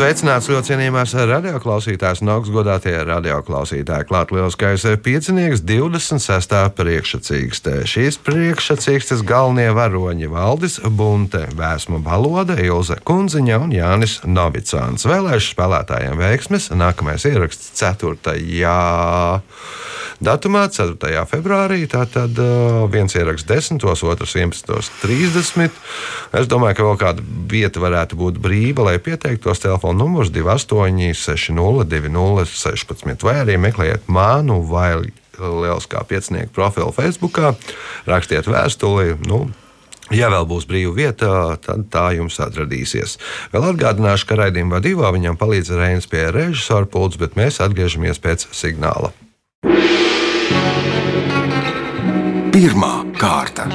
Sveicināts ļoti cienījamās radioklausītājas un augstgadātie radioklausītāji. Klāt lielskais piecinieks 26. priekšsacīkstē. Šīs priekšsacīkstes galvenie varoņi - Valdis Bunte, Vēsma Baloda, Ilze Kunziņa un Jānis Novicāns. Vēlēšu spēlētājiem veiksmes. Nākamais ieraksts 4. datumā, 4. februārī. Tātad uh, viens ieraksts 10, otrs 11.30. Es domāju, ka vēl kāda vieta varētu būt brīva, lai pieteiktos. Telefona numurs 28, 60, 2016, vai arī meklējiet manu vai Liels kā piecinieku profilu Facebook, rakstiet vēstuli. Nu, Ja vēl būs brīva vieta, tad tā jums atradīsies. Vēl atgādināšu, ka raidījuma vadībā viņam palīdz Reinas pie režisora pults, bet mēs atgriežamies pēc signāla. Pirmā kārta.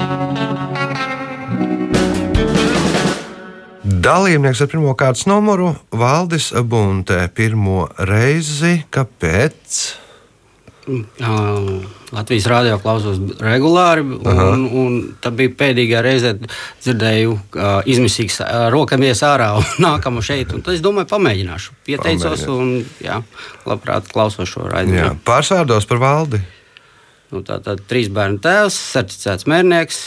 Dalībnieks ar pirmā kārtas numuru - Valdis Bunte. Pirmo reizi, kāpēc? Uh, Latvijas rādio klausos regulāri, un, un tā bija pēdējā reize, kad dzirdēju, ka uh, izmisīgs uh, rokamies ārā un nākamu šeit. Un tad es domāju, pamēģināšu. Pieteicos, un jā, labprāt klausos šo raidījumu. pārsvārdos par valdi. Nu, tā tad trīs bērnu tēvs, certificēts mērnieks,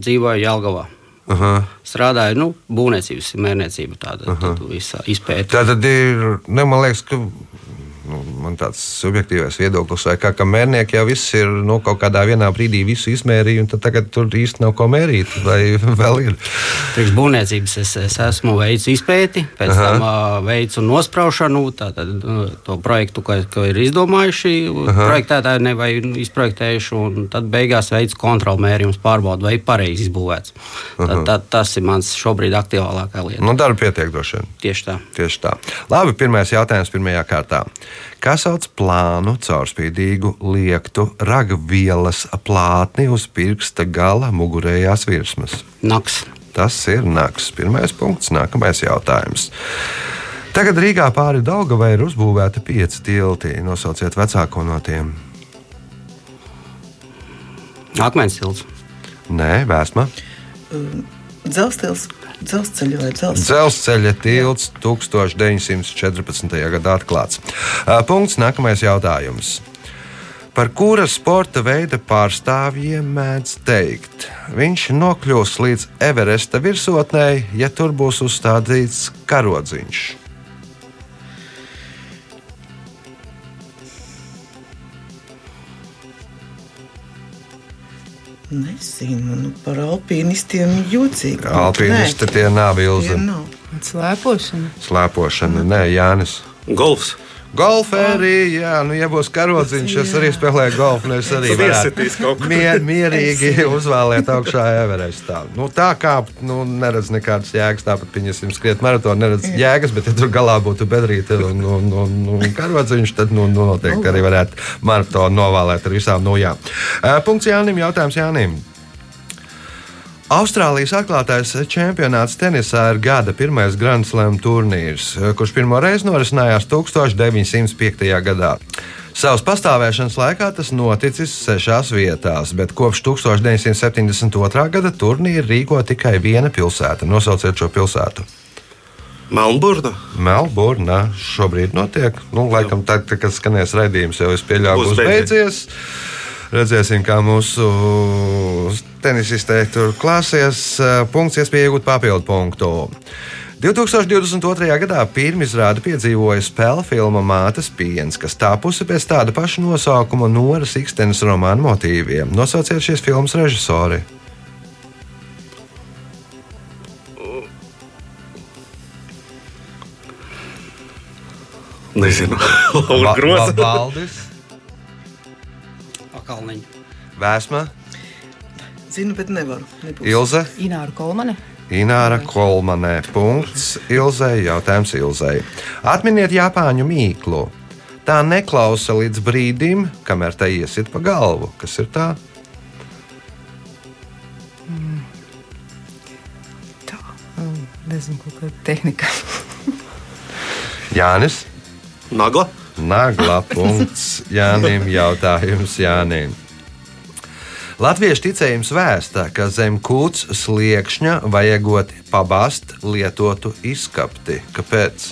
dzīvoju Jelgavā. Aha. Strādāju nu, būvniecības, mērniecību, tāda -huh. izpēta. Tā tad ir, ne, man liekas, ka nu, man tāds subjektīvs viedoklis, vai kā, ka mērnieki jau viss ir nu, kaut kādā vienā brīdī visu izmērījuši, un tagad tur īsti nav ko mērīt. Vai vēl ir? Priekš būvniecības es, es esmu veicis izpēti, pēc Aha. Aha. tam uh, veicu nospraušanu, tātad uh, to projektu, ko, ko ir izdomājuši, projektētāji ne vai izprojektējuši, un tad beigās veicu kontrolmērījumus, pārbaudu, vai pareizi izbūvēts. Tad, tad, tas ir mans šobrīd aktīvākā lieta. Nu, darba pietiek droši vien. Tieši tā. Tieši tā. Labi, pirmais jautājums pirmajā kārtā. Kā sauc plānu caurspīdīgu liektu ragvielas plātni uz pirksta gala mugurējās virsmas? Naks. Tas ir naks. Pirmais punkts, nākamais jautājums. Tagad Rīgā pāri Daugavai ir uzbūvēta pieci tilti. Nosauciet vecāko no tiem. Akmens tilts. Nē, vēsma. Dzelzceļš, dzelzceļa vai dzelzceļa. Dzelzceļa tilts 1914. gadā atklāts. Punkts. Nākamais jautājums. Par kura sporta veida pārstāvjiem mēdz teikt, viņš nokļūs līdz Everesta virsotnē, ja tur būs uzstādīts karodziņš. Nezinu, nu, par alpīnistiem jocīgi. Alpīnisti tie nav nav. Slēpošana. Slēpošana, nē, Jānis. Golfs. Golfā arī, jā, nu, ja būs karodziņš, es arī spēlēju golfu. nu, Es arī mier, mierīgi uzvēlēt augšā Everestā. Nu, tā kā nu, neredz nekādas jēgas, tāpat pieņemsim skriet maratonu, neredz jēgas, bet ja tur galā būtu bedrīte un, un, un, un karodziņš, tad nu, nu, noteikti arī varētu maratonu novēlēt ar visām nojām. Uh, punkts Jānim, jautājums Jānim. Austrālijas atklātais čempionāts tenisā ir gada pirmais Grand Slam turnīrs, kurš pirmo reizi norisinājās 1905. gadā. Savas pastāvēšanas laikā tas noticis sešās vietās, bet kopš 1972. gada turnīru rīko tikai viena pilsēta. Nosauciet šo pilsētu. Melnburna. Melburna šobrīd notiek. Nu, laikam, tad, tad, kad skanēs raidījums, jau es Būs būs beidzies. beidzies. Redzēsim, kā mūsu tenisistē tur klāsies. Punkts, iespēja iegūt papildu punktu. 2022. gadā pirmizrāde piedzīvoja spēļu filmu Mātes piens, kas tapusi pēc tāda paša nosaukuma Noras Ikstenes romāna motīviem. Nosauciet šīs filmas režisori. Nezinu. Laura Groza. Va- Valdis, Pakalniņa. Vēsma, Zinu, bet nevaru. Nebūs. Ilze. Ināra Kolmane. Ināra Kolmanē. Punkts Ilzei. Jautājums Ilzei. Atminiet Japāņu mīklu. Tā neklausa līdz brīdim, kamēr tā iesit pa galvu. Kas ir tā? Tā. Nezinu, kaut kāda tehnika. Jānis, Nagla. Nagla punkts Jānim. Jautājums Jānim. Latviešu ticējums vēsta, ka zem kūts sliekšņa vajagot pabast lietotu izskapti. Kāpēc?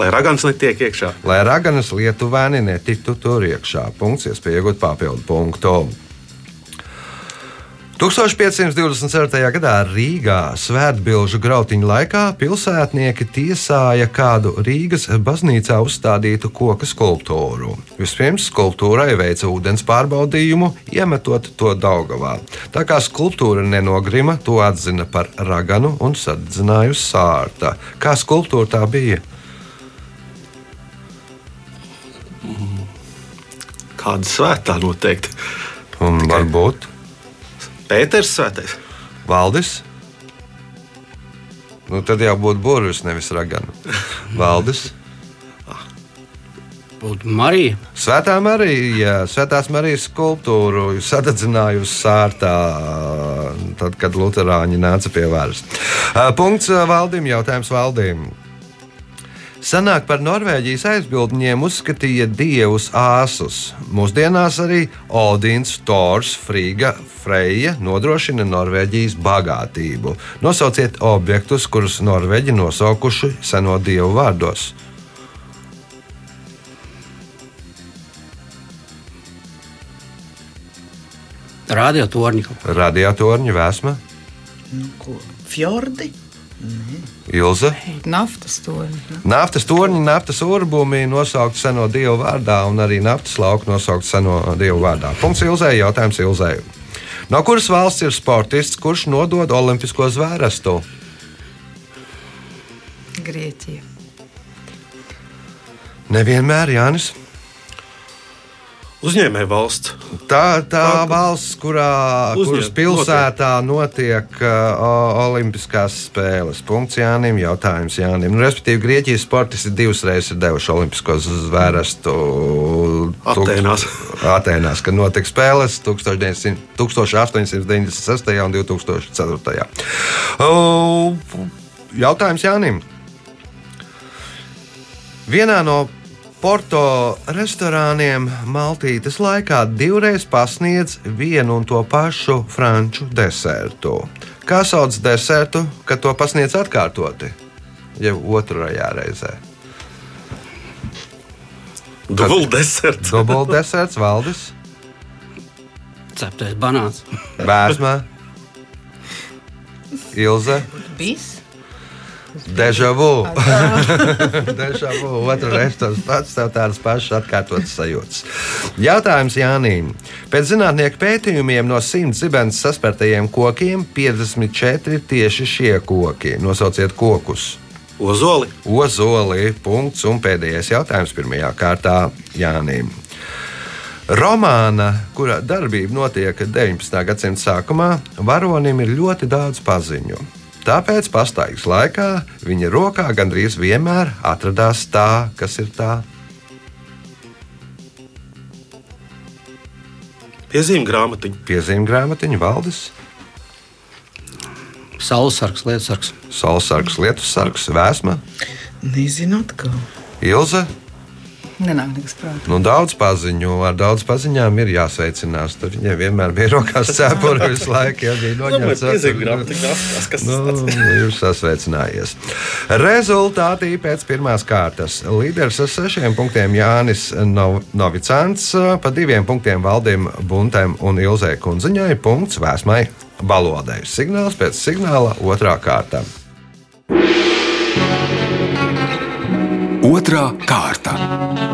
Lai ragans netiek iekšā. Lai raganas lietuvēni netiktu tur iekšā. Punkts, iespēja iegūt papildu punktu. 1524. gadā Rīgā svētbilžu grautiņu laikā pilsētnieki tiesāja kādu Rīgas baznīcā uzstādītu koku skulptūru. Vispirms skulptūrai veica ūdens pārbaudījumu, iemetot to Daugavā. Tā kā skulptūra nenogrima, to atzina par raganu un sadzināja uz sārta. Kā skulptūra tā bija? Kāda svētā noteikti? Un varbūt Pēters svētais. Valdis. Nu, tad jau būtu burvis, nevis ragana. Valdis. Būtu Marija. Svētā Marija, Svētās Marijas skulptūru sadedzināja uz sārtā, tad, kad Lutāņi nāca pie varas. Punkts valdim, jautājums valdim. Senāk par Norvēģijas aizbildņiem uzskatīja dievus āsus. Mūsdienās arī Odins, Tors, Frīga, Freja nodrošina Norvēģijas bagātību. Nosauciet objektus, kurus Norvēģi nosaukuši seno dievu vārdos. Radio torņi. kaut kā. Radiatorņa vēsma, Nu, ko? Fjordi? Ilza. Naftas toņi. Naftas torņi, naftas urbumi nosaukt seno dievu vārdā, un arī naftas lauku nosaukt seno dievu vārdā. Punkts Ilzai, jautājums Ilzai. No kuras valsts ir sportists, kurš nodod olimpisko zvērestu? Grieķija. Nevienmēr Jānis. Uzņēmēja valsts. Tā, tā Tā- valsts, kurā Uzņem- kuras pilsētā notiek uh, o- Olimpiskās spēles. Punkts Jānim, jautājums Jānim. Nu, respektīvi, Grieķijas sportisti divas reizes ir devuši Olimpisko zvērestu Atēnās. Atēnās, kad notika spēles 1900 1896. un 2004. O, Jautājums Jānim. Vienā no Porto restorāniem Maltītes laikā divreiz pasniedz vienu un to pašu franču desertu. Kā sauc desertu, kad to pasniedz atkārtoti? Jau otrajā reizē. Dubult deserts. Dubult deserts, valdis, Ceptais banāns. vēsmā, Ilze, Bis. Dežavu. Dežavu. Otru reizi tas pats, tev tādas pašas atkārtotas sajūtas. Jautājums Jānim. Pēc zinātnieku pētījumiem no 100 zibens saspertajiem kokiem 54 ir tieši šie koki. Nosauciet kokus. Ozoli. Ozoli. Punkts. Un pēdējais jautājums pirmajā kārtā Jānim. Romāna, kura darbība notiek 19. gadsimta sākumā, varonim ir ļoti daudz paziņu. Tāpēc pastaigas laikā viņa rokā gandrīz vienmēr atradās tā, kas ir tā. Piezīme grāmatiņa. Piezīme grāmatiņa, valdes, Saulesargs, lietusargs. saulesargs, lietussargs, vēsma, Nezinu atkal. ilze. Nenāk nekas prātā. Nu, daudz paziņu, ar daudz paziņām ir jāsveicinās. Tur viņai vienmēr bija rokās cepura visu laiku, ja bija noņemts. Atskatās, kas Nu, ir sasveicinājies. Rezultātī pēc pirmās kārtas. Līderis ar sešiem punktiem Jānis Nov Novicants, pa diviem punktiem Valdim Buntam un Ilzē Kunziņai, punkts vēsmai balodai. Signāls pēc signāla otrā kārta. Otra kārta.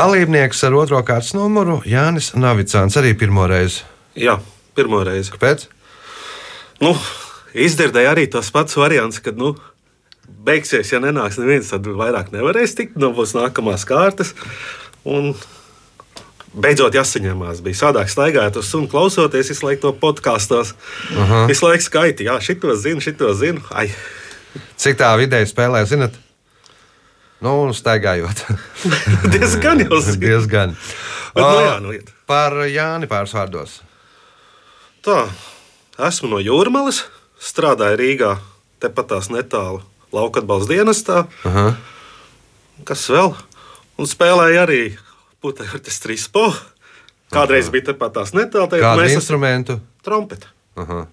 Dalībnieks ar otro kārtas numuru Jānis Novicants arī pirmo reizi. Jā, pirmo reizi. Kāpēc? Nu, izdzirdēju arī tos pats variants, kad, nu, beigsies, ja nenāks neviens, tad vairāk nevarēs tikt. Nu, būs nākamās kārtas. Un beidzot jāsaņemās. Bija sādāk staigāt uz sunu, klausoties visu laiku to podkāstos. Visu laiku skaiti, jā, šito zinu, šito zinu. Ai, Cik tā vidēji spēlē, zinat? Nu, un staigājot. diezgan jau zinu. Diezgan. Bet, nu, O, jā, nu, iet. Par Jāni pāris vārdos. Tā, esmu no Jūrmālas, strādāju Rīgā tepat tās netālu lauka atbalsta dienestā. Aha. Kas vēl? Un spēlēja arī putekļu orķestrī SPO. Kādreiz bija tepat tās netālu, Kādu mēs esam instrumentu? trompeti. Aha.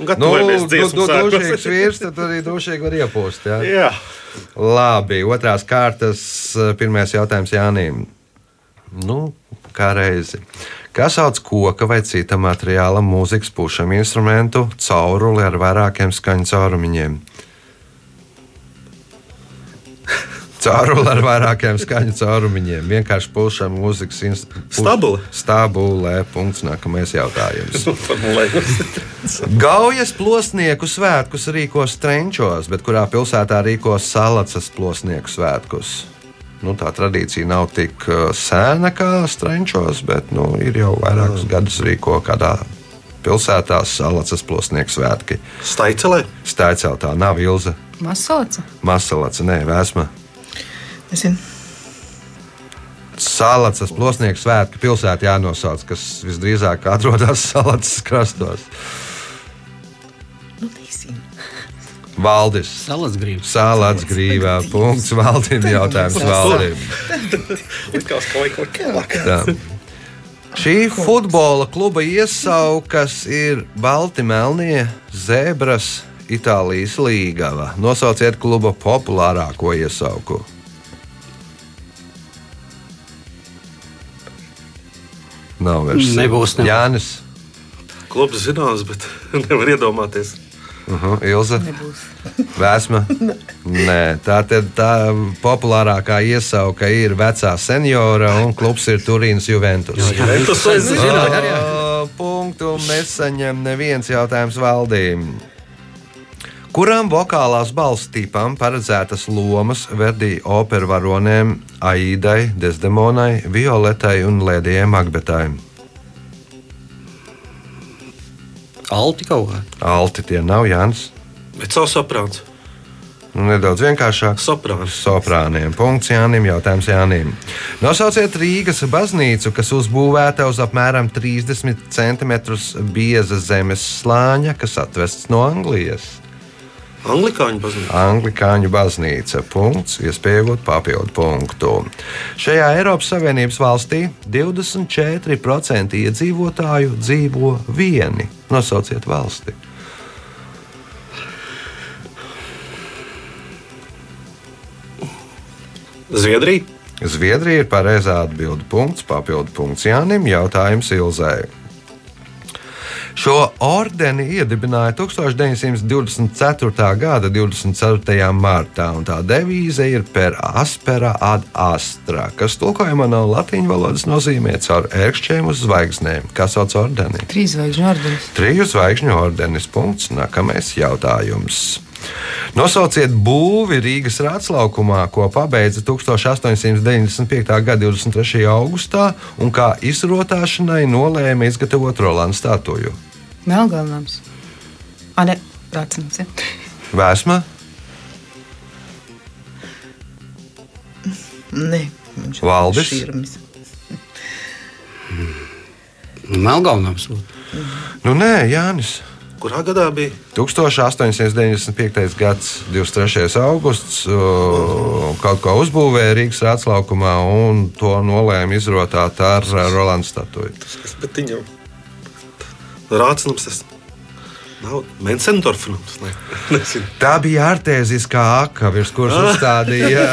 Un Nu, gatavojamies du, dziesmu svētkos. dušīgs vīrs, tad arī dušīgi var iepūst. Jā. Jā, Labi, otrās kārtas, pirmais jautājums Jānim. Nu, kā reizi. Kas sauc koka vai cita materiāla mūzikas pušam instrumentu cauruli ar vairākiem skaņu caurumiņiem? Cauruli ar vairākiem skaņu caurumiņiem. Vienkārši pušam mūzikas instrumentu. Stabule. Stabulē. Punkts. Nākamais jautājums. Gaujas plosnieku svētkus rīkos Strenčos, bet kurā pilsētā rīkos Salacas plosnieku svētkus? Nu, tā tradīcija nav tik uh, sena kā Strenčos, bet nu, ir jau vairākus gadus rīko kādā pilsētā Salacas plosnieku svētki. Staicelē. Staiceltā nav Ilza, Masoca. Masalaca, nē, Vēsma. Nezinu. Salacas plosnieku svētki pilsētā jānosauc, kas visdrīzāk atrodas Salacas krastos. Nu, nezinu. Valdis. Salas grības. Sālāts grīvā. Punkts Valdim. Jautājums Valdim. Likās, ka vajag kaut ko labāk. Tā. Šī futbola kluba iesaukas ir Balti Melnie, Zebras, Itālijas līgava. Nosauciet kluba populārāko iesauku. Nav vairs. Nebūs, nebūs. Jānis. Klubs zināms, bet nevar iedomāties. Uh -huh. Ilza. Nebūs. Vēsma? Nē, tā tad tā populārākā iesauka ir vecā seniora un klubs ir Turīnas Juventus. Tas es zinu. Ā, Punktu nesaņem neviens jautājums valdīm. Kuram vokālās balss tipam paredzētas lomas Verdi operu varonēm Aidai, Desdemonai, Violetai un Lēdijai Magbetai? Alti kaut kā. Alti tie nav Jānis. Bet savu saprāts. Nu, nedaudz vienkāršāk. Soprāns. Soprāniem. Punkts Jānim. Jautājums Jānim. Nosauciet Rīgas baznīcu, kas uzbūvēta uz apmēram 30 cm bieza zemes slāņa, kas atvests no Anglijas. Anglikāņu baznīca. Anglikāņu baznīca. Punkts, iespējot papildu punktu. Šajā Eiropas Savienības valstī 24% iedzīvotāju dzīvo vieni. Nosauciet valsti. Zviedrija. Zviedrija ir pareizā atbilde. Punkts, papildu punkts Jānim. Jautājums Ilzai. Šo ordeni iedibināja 1924. gada 24. martā, un tā devīze ir per aspera ad astra, kas tulkojumā no latīņu valodas nozīmē caur ērkšķiem uz zvaigznēm. Kas sauc ordeni? Trīs zvaigžņu ordenis. Triju zvaigžņu ordenis. Punkts. Nākamais jautājums. Nosauciet būvi Rīgas rātslaukumā, ko pabeidza 1895. gada 23. augustā un kā izrotāšanai nolēma izgatavot Rolandu statuju. Melngalnams. A, ne, Rācinams, ja. Vēsma, Nē, viņš Valdis? šķirmis. Melngalnams. nu nē, Jānis. Kurā gadā bija? 1895. gads, 23. augusts, kaut ko uzbūvēja Rīgas rātslaukumā un to nolēma izrotāt ar Rolandu statuju. Tas bet viņam rācinams tas nav Mensendorfnums. Ne, nezinu. Tā bija artēziskā aka, virs kuras uzstādīja,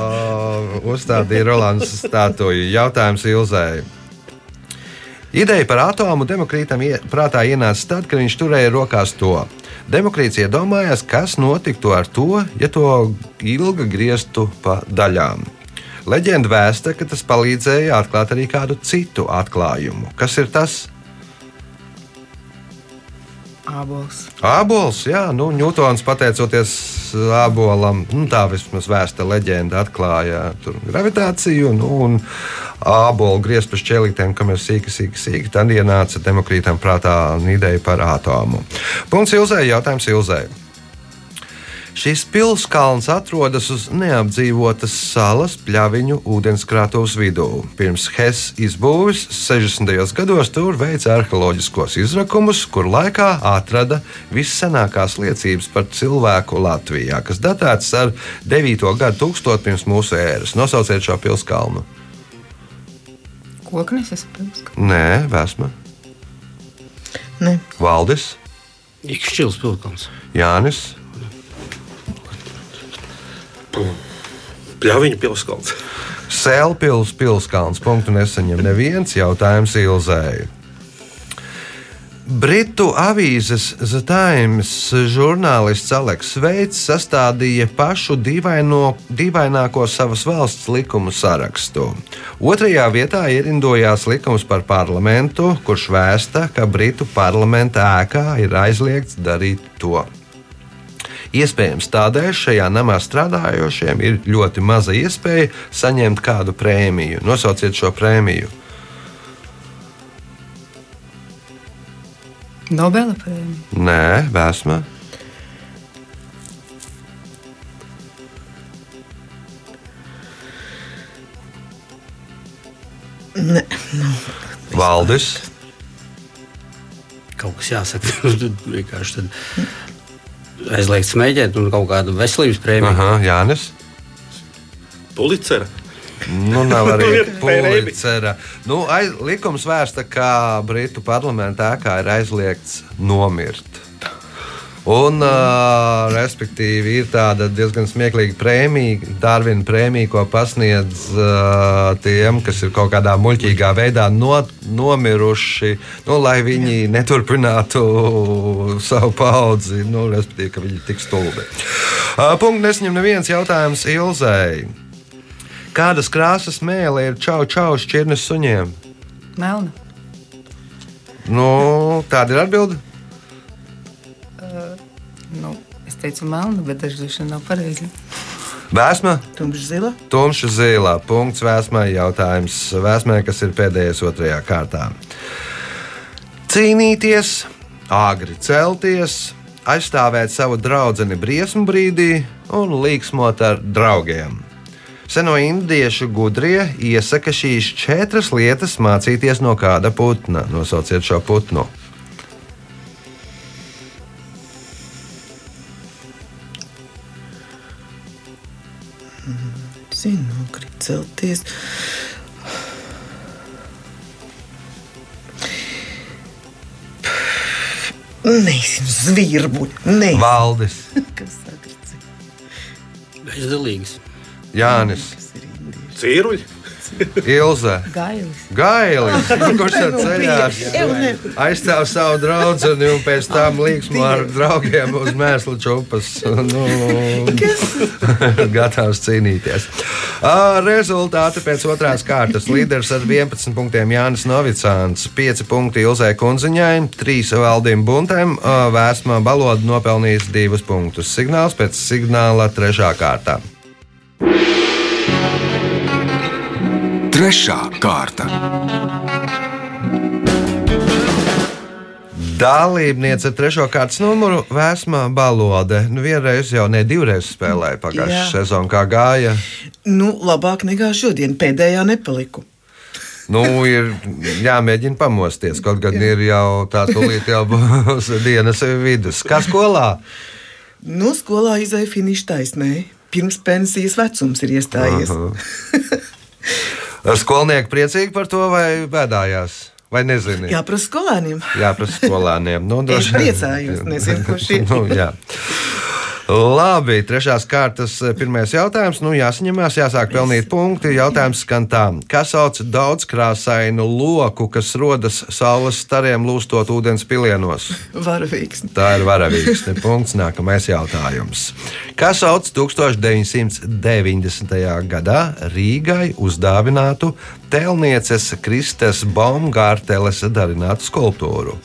uzstādīja Rolands statuju. Jautājums Ilzai. Ideja par atomu Demokrītam prātā ienāca tad, kad viņš turēja rokās to. Demokrīts iedomājās, kas notiktu ar to, ja to ilgi grieztu pa daļām. Leģenda vēsta, ka tas palīdzēja atklāt arī kādu citu atklājumu. Kas ir tas? Ābols. Ābols, jā, nu, Ņūtons pateicoties ābolam, nu, tā vismaz vēsta leģenda atklāja tur gravitāciju, nu, un ābolu griezt pa šķēlītēm, kam ir sīki, sīki, sīki. Tad ienāca demokrītam prātā ideja par atomu. Punkts Ilzai, jautājums Ilzai. Šis pilskalns atrodas uz neapdzīvotas salas pļaviņu ūdenskrātuves vidū. Pirms Hess izbūves 60. gados tur veica arheoloģiskos izrakumus, kur laikā atrada vissenākās liecības par cilvēku Latvijā, kas datētas ar 9. gadu tūkstotu pirms mūsu ēras. Nosauciet šo pilskalnu. Koknis es pilsku. Nē, Vēsma, Ne. Valdis, Ikšķils pilkums. Jānis, Pļaviņu pilskalns. Sēlpils pilskalns. Punktu nesaņem neviens jautājums Ilzēji. Britu avīzes The Times žurnālists Aleks Veits sastādīja pašu dīvaino, dīvaināko savas valsts likumu sarakstu. Otrajā vietā ierindojās likums par parlamentu, kurš vēsta, ka Britu parlamenta ēkā ir aizliegts darīt to. Iespējams, tādēļ šajā namā strādājošiem ir ļoti maza iespēja saņemt kādu prēmiju. Nosauciet šo prēmiju. Nobela prēmija. Nē, vēsma. Ne. Valdis. Kaut kas jāsaka. Tad vienkārši tad aizliegt smēķēt un kaut kādu veselības prēmiju. Aha, Jānis. Pulicera. Nu, nav arī Ir prēmija. policera. Nu, aiz, likums vērsta, ka Britu parlamentā ir aizliegts nomirt. Un, uh, respektīvi, ir tāda diezgan smieklīga prēmija, Dārvina prēmija, ko pasniedz uh, tiem, kas ir kaut kādā muļķīgā veidā no, nomiruši, nu, lai viņi neturpinātu savu paudzi, nu, respektīvi, ka viņi ir tik stulbi. Uh, Punkts nesņem neviens jautājums Ilzai. Kādas krāsas mēlē ir čau čau šķirnes suņiem? Melna. Nu, tāda ir atbilde. Nu, es teicu melna, bet vien nav pareizi. Vēsma, Tumšs zila. tumša zilā. Punkts vēsmai. Jautājums vēsmai, kas ir pēdējais otrajā kārtā. Cīnīties, āgri celties, aizstāvēt savu draugu briesmu brīdī un līksmot ar draugiem. Seno indiešu gudrie iesaka šīs četras lietas mācīties no kāda putna. Nosauciet šo putnu. Celties. Nezinu, zvirbuļi. Nē, Valdis, kas sakrits. Bezdalīgs. Jānis, Tas Ilze. Gailis. Gailis, kurš ar ne. aizstāv savu draugu un pēc tam līksmo ar draugiem uz mēslu čupas. Nu, gatavs cīnīties. Rezultāti pēc otrās kārtas. Līderis ar 11 punktiem Jānis Novicāns, 5 punkti Ilzai Kunziņai, 3 Valdim Buntam, ā, Vēsmā Baloda nopelnījis 2 punktus. Signāls pēc signāla 3. kārtā. Trešā kārta. Dalībniece ar trešo kārtas numuru Vēsmā Balode. Nu, vienreiz jau ne divreiz spēlēja pagājušā sezonā, kā gāja. Nu, labāk nekā šodien. Pēdējā nepaliku. Nu, ir jāmēģina pamosties. Kaut gan ir jau tā, tūlīt jau būs dienas vidus. Kā skolā? Nu, skolā izēja finiša taisnē. Pirms pensijas vecums ir iestājies. Ar skolnieku priecīgi par to vai bēdājās? Vai nezini? Jāprasa skolēniem. Jāprasa skolāniem. Nu, Es droši- priecājos, nezinu, kurš ir. nu, jā. Labi, trešās kārtas eh, pirmais jautājums. Nu, jāsaņemās, jāsāk pelnīt punkti. Jautājums skan tā. Kas sauc daudzkrāsainu loku, kas rodas saules stariem lūstot ūdens pilienos? Varavīgs. Tā ir varavīgs. Punkts. Nākamais jautājums. Kas sauc 1990. gadā Rīgai uzdāvinātu tēlnieces Kristes Baumgārteles darinātu skulptūru?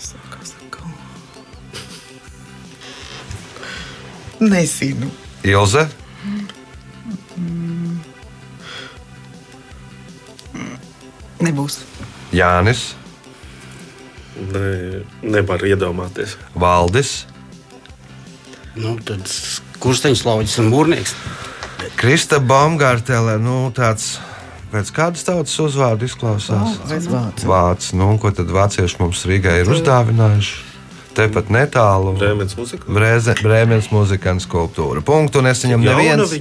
Nezinu. Ilze, Nebūs. Jānis, Ne, nevar iedomāties. Valdis, Nu, tad kursteņš un mūrnieks. Krista Baumgartele, nu tāds. Pēc kādas tautas uzvārdu izklausās? Pēc vācu. Vācis. Nu, un ko tad vācieši mums Rīgā ir uzdāvinājuši? Tepat netālu. Brēmens muzika. Brēze- Brēmenes muzikāna skulptūra. Punktu nesaņem neviens.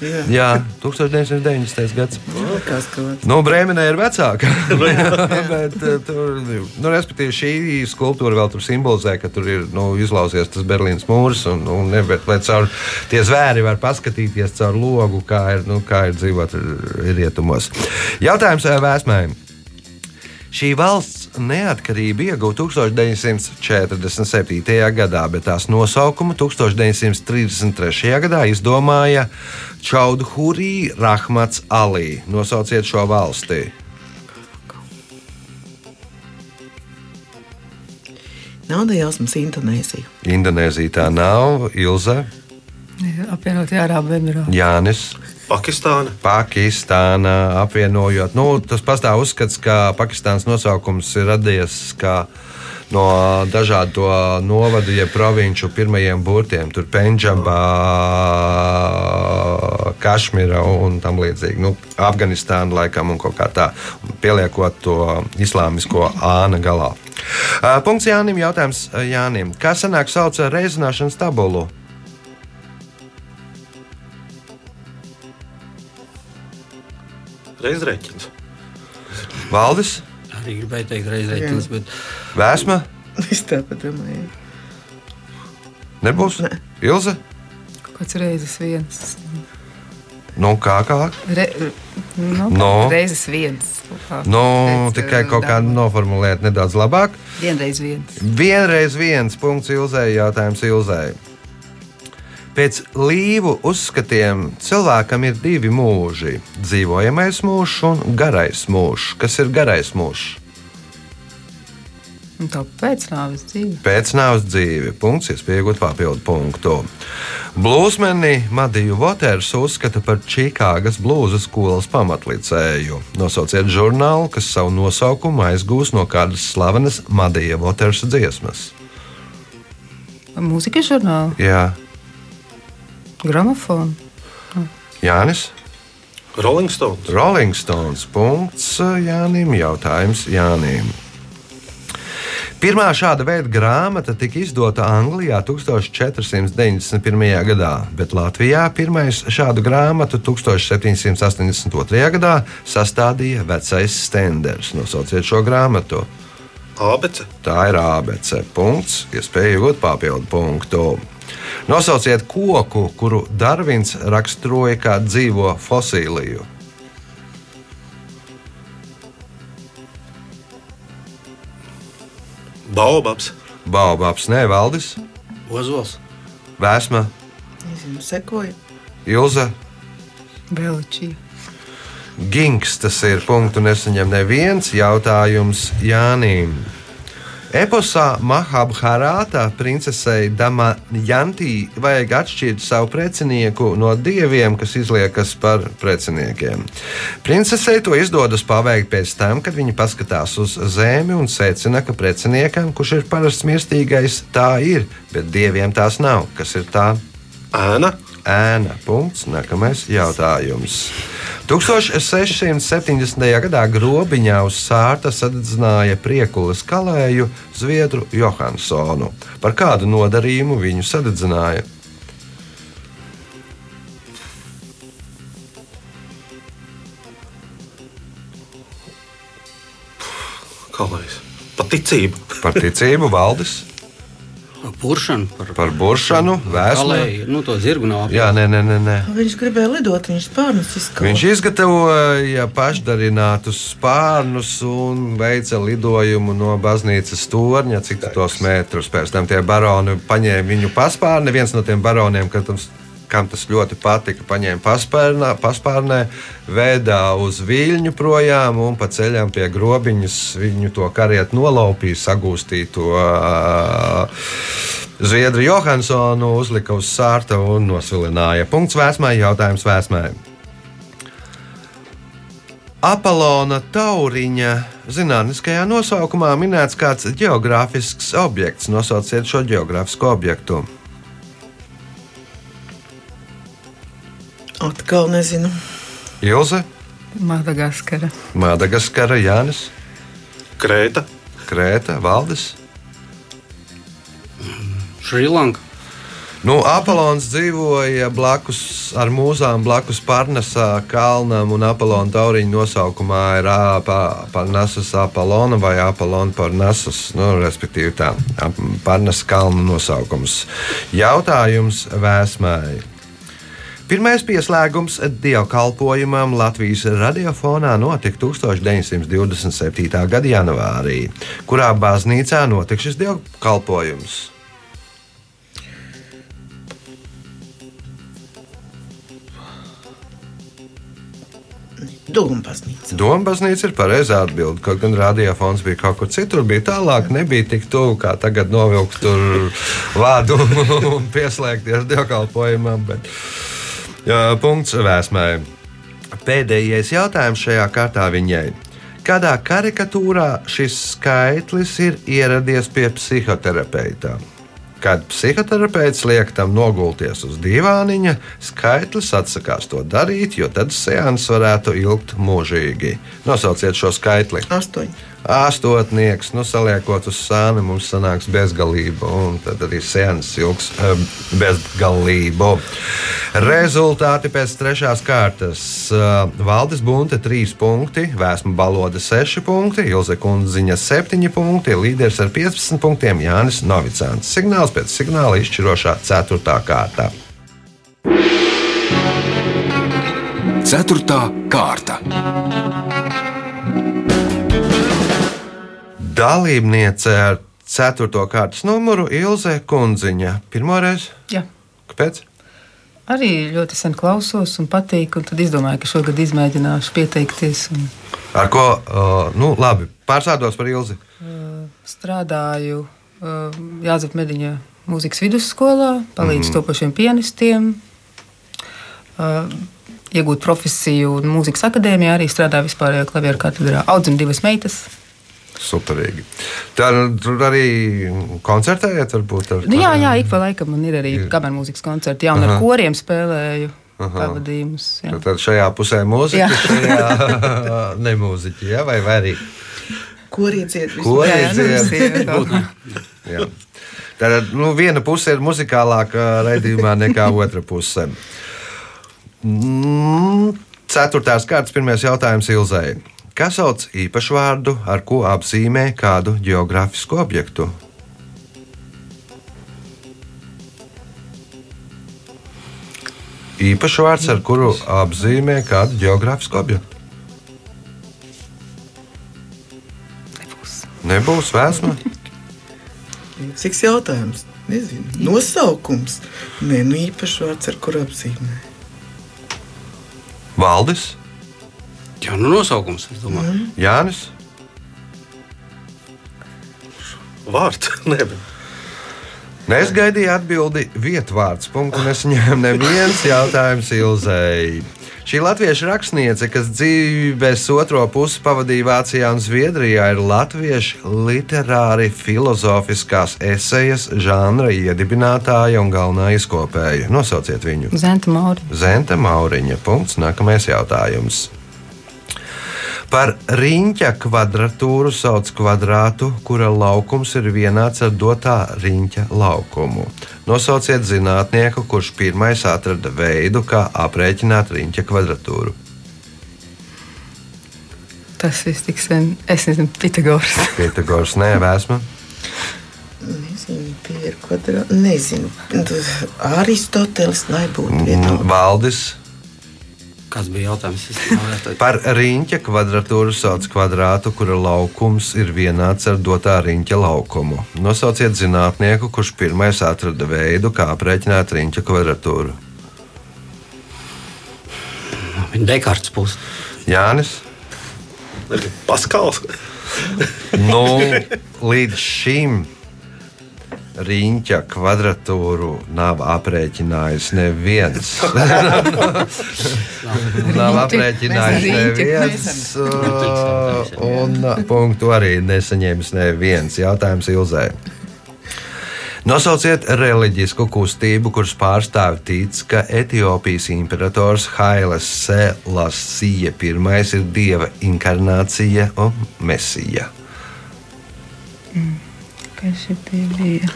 Jā, Jā, 1990. gads. likās, ka Nu, Brēmenē ir vecāka. Bet, eh, tur, nu, respektīvi, šī skulptūra vēl tur simbolizē, ka tur ir nu, izlausies tas Berlīnas mūrs. Un, un, ne, bet, lai caur tie zvēri var paskatīties caur logu, kā ir, nu, kā ir dzīvot rietumos. Jautājums eh, vēsmēm. Šī valsts neatkarību ieguva 1947. gadā, bet tās nosaukumu 1933. gadā izdomāja Čaudhurī Rahmats Alī. Nosauciet šo valsti. nauda jausmas Indonēzija. Indonēzija tā nav, Ilze, Apvienotie Arābu Emirāti. Jānis. Pakistāna. Pakistāna apvienojot. Nu, tas pastāv uzskats, ka Pakistānas nosaukums ir radies no dažādu novadu, jeb provinču pirmajiem burtiem. Tur Pendžabā, Kašmira un tam līdzīgi. Nu, Afganistāna laikam un kaut kā tā, pieliekot to islāmisko āna galā. Punkts Jānim. Jautājums Jānim. Kā sanāk sauc reizināšanas tabulu? Reizrēķins. Valdis, Arī gribēju teikt, reizēķins, bet Vēsma, Es tāpat domāju. nebūs? Ne. Ilze? Kāds reizes viens. Nu, kā kā? Re, nu, No. Reizes viens. Nu, Pēc, tikai eh, kaut kā noformulēt nedaudz labāk. Vienreiz viens. Vienreiz viens punkts Ilzai, jautājums Ilzai. Pēc līvu uzskatiem cilvēkam ir divi mūži - dzīvojamais mūžs un garais mūžs. Kas ir garais mūžs? Tā pēc nāves dzīve. Pēc nāves dzīve. Punkts, iespējot papildu punktu. Blūzmeni Madiju Voters uzskata par Čikāgas blūza skolas pamatlicēju. Nosauciet žurnālu, kas savu nosaukumu aizgūs no kādas slavenas Madija Voters dziesmas. Mūzikas žurnāla, Jā, gramofona. Jānis. Rolling Stones. Rolling Stones. Punkts Jānim. Jautājums Jānim. Pirmā šāda veida grāmata tika izdota Anglijā 1491. gadā, bet Latvijā pirmais šādu grāmatu 1782. gadā sastādīja vecais Stenders. Nosauciet šo grāmatu. Ābece. Tā ir ABC. Punkts, iespēja iegūt papildu punktu. Nosauciet koku, kuru Darvins raksturoja kā dzīvo fosīliju. Baobabs. Baobabs, nevaldis, ozols. vēsma, Nezinu, sekoju. Ilza, Belčija. Ginks. Tas ir punktu nesaņem neviens jautājums Jānim. Eposā Mahabharātā princesei Damajantī vajag atšķirt savu precinieku no dieviem, kas izliekas par preciniekiem. Princesei to izdodas paveikt pēc tam, kad viņa paskatās uz zemi un secina, ka preciniekam, kurš ir parasts mirstīgais, tā ir, bet dieviem tās nav. Kas ir tā? Ēna. Ēna. Punkts. Nākamais jautājums. 1670. gadā grobiņā uz sārta sadedzināja priekulas kalēju Zviedru Johansonu. Par kādu nodarījumu viņu sadedzināja? Kā lai es? Paticību. Par ticību valdes, Puršana par par buršanu, kalēju. Nu, to zirgu nav Jā, nē, nē, nē. nē. Viņš gribēja lidot, viņš spārnus izskauja. Viņš izgatavoja pašdarinātus spārnus un veica lidojumu no baznīcas torņa, cik tos metrus. Pēc tam tie baroni paņēma viņu paspārni. Viens no tiem baroniem, kad tam kam tas ļoti patika, paņēma paspārnā, paspārnē, vēdā uz viļņu projām un pa ceļam pie grobiņas viņu to karietu nolaupīja, sagūstīja to ā, Zviedru Johansonu, uzlika uz sārta un nosvilināja. Punkts vēsmai, jautājums vēsmai. Apolona tauriņa zinātniskajā nosaukumā minēts kāds geogrāfisks objekts. Nosauciet šo geogrāfisko objektu. Atkal nezinu. Ilze, Madagaskara. Madagaskara, Jānis, Krēta. Krēta, Valdis. Šrilanka. Nu, Apollons dzīvoja blakus ar mūzām, blakus Parnasā kalnam, un Apollona tauriņa nosaukumā ir Parnasas Apollona vai Apollona Parnasas, nu, respektīvi tā, Parnasas kalna nosaukums. Jautājums vēsmai. Pirmais pieslēgums dievkalpojumam Latvijas radiofonā notika 1927. gada janvārī, kurā baznīcā notika šis dievkalpojums. Doma baznīca. Doma baznīca ir pareizā atbilde. Kaut gan radiofons bija kaut kur citur, bija tālāk, nebija tik tuvu kā tagad novilkt tur vārdu un pieslēgties dievkalpojumam. Bet, punkts vēsmē. Pēdējais jautājums šajā kārtā viņai. Kādā karikatūrā šis skaitlis ir ieradies pie psihoterapeita? Kad psihoterapeits liek tam nogulties uz dīvāniņa, skaitlis atsakās to darīt, jo tad seanss varētu ilgt mūžīgi. Nosauciet šo skaitli. Astoņi. Astotnieks, nu, saliekot uz sāni, mums sanāks bezgalība, un tad arī seanss ilgs eh, bezgalību. Rezultāti pēc trešās kārtas. Eh, Valdis Bunte 3 punkti, Vēsma Balode 6 punkti, Ilze Kundziņa 7 punkti, līderis ar 15 punktiem Jānis Novicāns. Signāls pēc signāla izšķirošā 4. kārtā. Ceturtā kārta. Dalībniece ar 4. kārtas numuru Ilze Kundziņa. Pirmoreiz? Jā. Kāpēc? Arī ļoti sen klausos un patīk, un tad izdomāju, ka šogad izmēģināšu pieteikties. Un Ar ko? Uh, nu, labi, pārsādos par Ilzi. strādāju uh, Jāzep Mediņa mūzikas vidusskolā, palīdzu mm. topošiem pianistiem, uh, iegūt profesiju un mūzikas akadēmijā, arī strādāju vispārējā klavieru katedrā. Audzinu divas meitas. Superīgi. Tā, tur arī koncertējat, varbūt ar Nu, jā, jā, ik pa laikam man ir arī kameras mūzikas koncerti. Jā, un Aha. ar koriem spēlēju pavadījumus. jā. Tad šajā pusē mūzika, Jā. šajā nemūziķa, ja? vai, vai arī Korieciet visu. Ko Jā, jā, nu, aiziet? visi, jā. Jā. Tātad nu, viena puse ir muzikālāka raidījumā nekā otra puse. Mm, Ceturtās kārtas pirmais jautājums Ilzai. Kas sauc īpašvārdu, ar ko apzīmē kādu geogrāfisku objektu? Īpašvārds, ar kuru apzīmē kādu geogrāfisku objektu. Nebūs vēsma. Cik jautājums? Nezinu. Nosaukums. Nē, nu īpaši vārds, ar kuru apzīmē. Valdis, Jā, nu nosaukums, es domāju. Jānis. Vārds. Nē, es gaidīju atbildi vietvārds. Punktu nesaņēmu neviens jautājums Ilzei. Šī latviešu rakstniece, kas dzīves otro pusi pavadīja Vācijā un Zviedrijā, ir latviešu literāri filozofiskās esejas žanra iedibinātāja un galvenā izkopēja. Nosauciet viņu. Zenta Mauri. Zenta Mauriņa. Punkts. Nākamais jautājums. Par riņķa kvadratūru sauc kvadrātu, kura laukums ir vienāds ar dotā riņķa laukumu. Nosauciet zinātnieku, kurš pirmais atrada veidu, kā aprēķināt riņķa kvadratūru. Tas viss tik sen. Es nezinu, Pitagors. Pitagors nevēsma. Nezinu, Pierre kvadrā. Nezinu. Aristoteles, lai būtu vienalga. Valdis Kāds bija jautājums? Par riņķa kvadratūru sauc kvadrātu, kura laukums ir vienāds ar dotā riņķa laukumu. Nosauciet zinātnieku, kurš pirmais atrada veidu, kā aprēķināt riņķa kvadratūru. Viņa Dekārts pusi. Jānis. Paskals. Nu, līdz šim riņķa kvadratūru nav aprēķinājis neviens. nav aprēķinājis neviens. uh, Un punktu arī nesaņēmis neviens. Jautājums Ilzē. Nosauciet reliģisku kustību, kuras pārstāvi tic, ka Etiopijas imperators Hailes Selasija I ir dieva inkarnācija un mesija. Kas šī bija?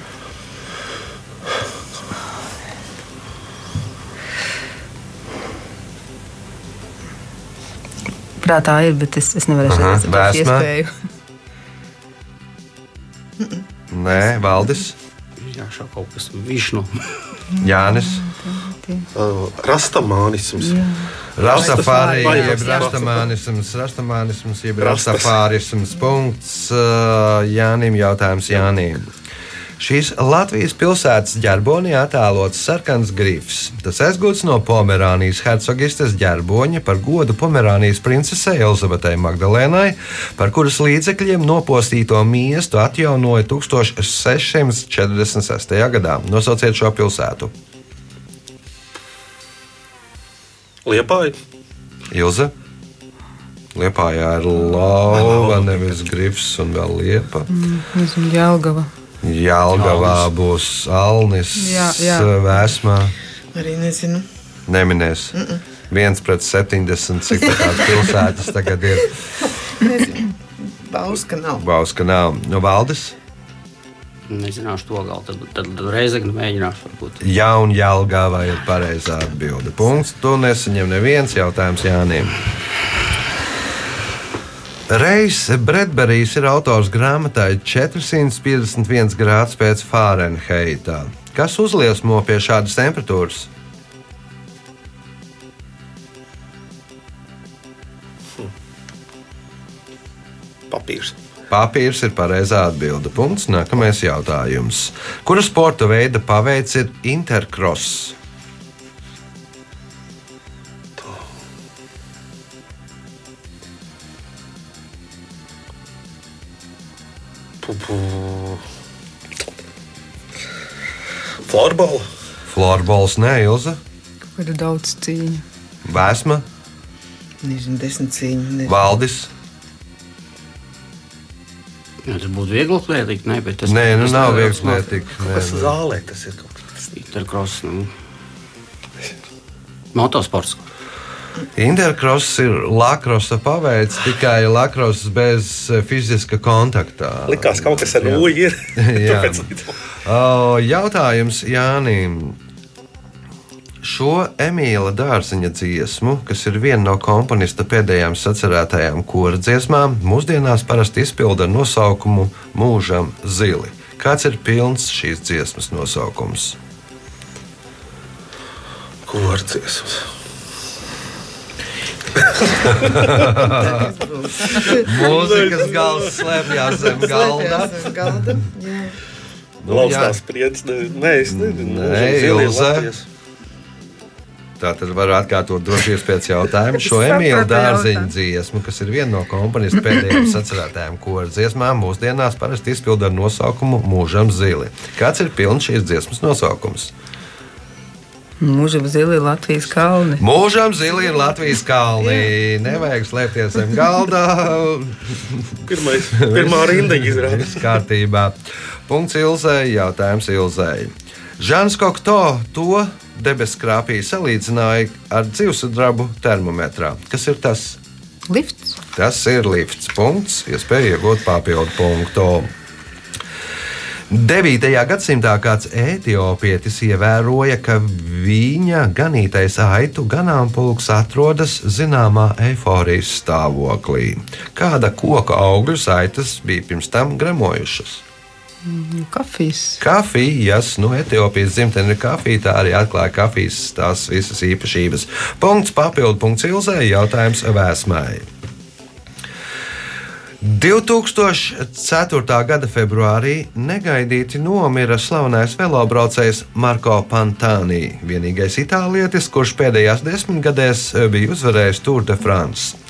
Prātā ir, bet es, es nevaru Aha, šeit vēsmā? iespēju. Nē, Valdis, Jā, šā kaut kas višnu. Jānis, Uh, Rastamānisms. Rastafāri, Vai- jeb rastamānisms, rastamānisms, jeb rastafārisms. Punkts uh, Jānim, jautājums Jānim. Šīs Latvijas pilsētas ģerbonī attēlots sarkans grifs. Tas aizgūts no Pomerānijas hercogistes ģerboņa par godu Pomerānijas princesei Elizabetei Magdalēnai, par kuras līdzekļiem nopostīto miestu atjaunoja 1646. gadā. Nosauciet šo pilsētu. Liepāja. Ilze. Liepājā ir lauva, nevis grifs un vēl liepa. Nezinu, Jelgava. Jālgavā būs Alnis, Jā, jā. Vēsmā. Arī nezinu. Neminēs. Mm -mm. viens pret 70, cik tādas pilsētas tagad ir. Nezinu. Bauska nav. Bauska nav. No valdes. Nezināšu to galu. Tad, tad reizekni mēģināšu varbūt. Jauna Jālgava ir pareizā atbilde. Punkts. Tu nesaņem neviens jautājums Jānim. Reis Bredberijs ir autors grāmatai 451 grāds pēc Fārenheita. Kas uzliesmo pie šādas temperatūras? Papīrs. Papīrs ir pareizā atbilde. Punkts. Nākamais jautājums. Kura sporta veida paveids ir intercross? Pupu. Florbola. Florbols, neilza, Kur ir daudz cīņu. vēsma, Nezinu, desmit cīņu. Nezinu. valdis. Jā, tas būtu viegli klietīgi, ne, bet tas Nē, nu tas nav nevar- viegls lietīgs. Kas zālē tas ir kaut kas? Intercross. Nu. Motosports. Intercross ir lakrosa paveids, tikai lakrosa bez eh, fiziska kontakta. Likās, kaut kas ar nūju ir. Jā. Tāpēc O, Jautājums Jānim. Šo Emīļa dārziņa dziesmu, kas ir viena no komponista pēdējām sacerētajām kora dziesmām, mūsdienās parasti izpilda ar nosaukumu Mūžam zili. Kāds ir pilns šīs dziesmas nosaukums? Korcies. Mūzikas gals slēpjas zem galda. Slēpjas zem galda. Jā. Nu, jā. Laustās spriedzes. Nē, es nezinu. Nē, Ilze. Latvijas. Tā tad var atkārtot droši pēc jautājuma šo Emīļa dārziņa dziesmu, kas ir viena no komponista pēdējām sacerētajām kora dziesmām, mūsdienās parasti izpilda ar nosaukumu Mūžam zili. Kāds ir pilns šīs dziesmas nosaukums? Mūžam zili Latvijas kalni. Mūžam zili ir Latvijas kalni. Nevajag slēpties zem galda. Pirmais, pirmā rinda izrādās. Viss kārtībā. Punkts Ilzai, jautājums Ilzai. Žans Kokto to debesu krāpī salīdzināja ar dzīvesudrabu termometrā. Kas ir tas? Lifts. Tas ir lifts. Punkts, iespēja iegūt papildu punktu. 9. gadsimtā kāds etiopietis ievēroja, ka viņa ganītais aitu ganāmpulks atrodas zināmā eifórijas stāvoklī. Kāda koka augļu saitas bija pirms tam gremojušas? Kafijas. Kafijas, nu, Etiopijas dzimtene ir kafija, tā arī atklāja kafijas tās visas īpašības. Punkts, papildu punkts Ilzē, jautājums Vēsmai. 2004. gada februārī negaidīti nomira slavenais velobraucējs Marko Pantāni, vienīgais itālietis, kurš pēdējās desmitgadēs bija uzvarējis Tour de France.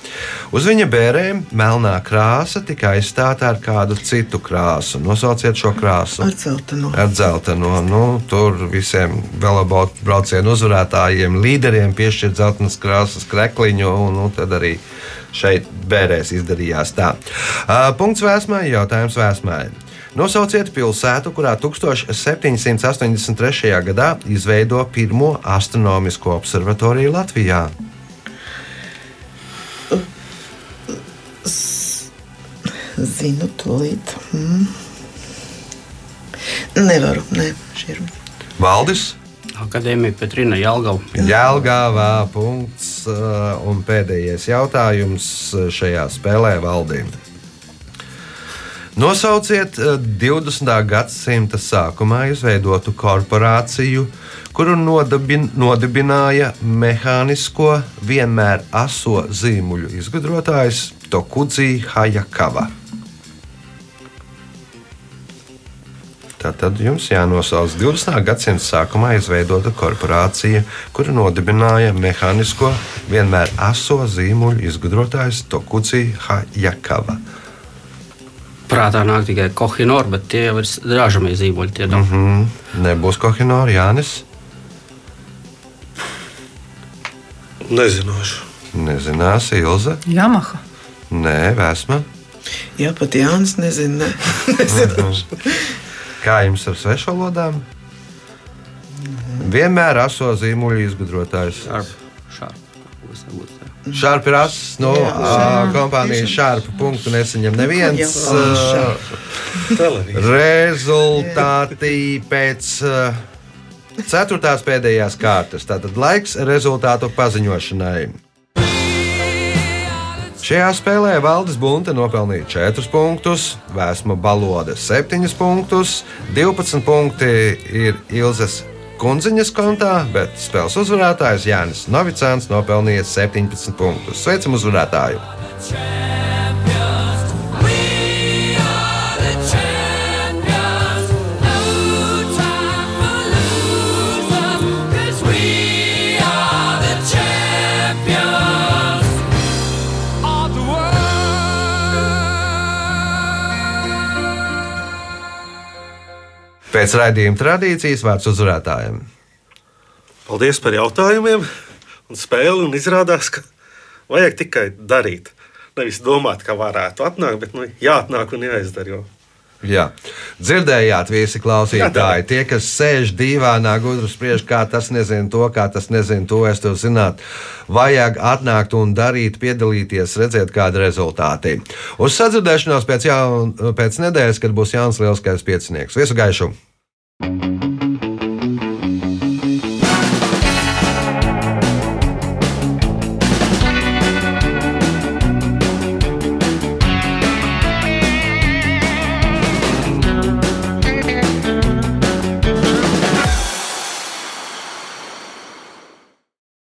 Uz viņa bērēm melnā krāsa tika aizstāta ar kādu citu krāsu. Nosauciet šo krāsu. Ar dzelteno. Ar dzelteno. Nu, tur visiem velobraucienu uzvarētājiem, līderiem piešķirt dzeltenas krāsas krekliņu, un nu, tad arī šeit bērēs izdarījās tā. Uh, punkts vēsmai, jautājums vēsmai. Nosauciet pilsētu, kurā 1783. gadā izveido pirmo astronomisko observatoriju Latvijā. Zinu, tūlīt. Mm. Nevaru, ne, šī ir. Valdis, Akadēmija Petrina Jelgava. Jēlgāvā punkts uh, un pēdējais jautājums šajā spēlē valdīm. Nosauciet uh, 20. gadsimta sākumā izveidotu korporāciju, kuru nodabin, nodibināja mehānisko, vienmēr aso zīmuļu izgudrotājs Tokudzi Hajakava. Tātad jums jānosauc 20. gadsimta sākumā izveidota korporācija, kura nodibināja mehānisko, vienmēr aso zīmuļu izgudrotājs Tokuci Hajakava. Prātā nāk tikai kohinor, bet tie jau ir ražamie zīmoļi. Tie nav. Mm Mm, nebūs Kohinora Jānis. Nezinošu. Nezinās, Ilze. Yamaha. Nē, Vēsma. Jā, pat Jānis nezina. Ne. Kā jums ar svešvalodām? Vienmēr aso zīmuļu izgudrotājs. Šāp ir ā, jā. kompānijas šāpa punktu nesaņem neviens. Rezultāti pēc ceturtās pēdējās kārtas. Tātad laiks rezultātu paziņošanai. Šajā spēlē Valdis Bunte nopelnīja 4 punktus, Vēsma Balode 7 punktus, 12 punkti ir Ilzas Kunziņas kontā, bet spēles uzvarētājs Jānis Novicāns nopelnīja 17 punktus. Sveicam uzvarētāju! Pēc raidījuma tradīcijas vārds uzvarētājiem. Paldies par jautājumiem un spēli. Un izrādās, ka vajag tikai darīt. Nevis domāt, ka varētu atnākt, bet nu, jāatnāk un jāizdara. Jo. Jā, dzirdējāt, visi klausītāji. Tie, kas sēž dīvānā, gudri spriež, kā tas nezina to, kā tas nezina to, es to zināt. Vajag atnākt un darīt, piedalīties, redzēt, kāda ir rezultāti. Uz sadzirdēšanos pēc, jaun, pēc nedēļas, kad būs Jānis Lielskais piecinieks. Visu gaišu!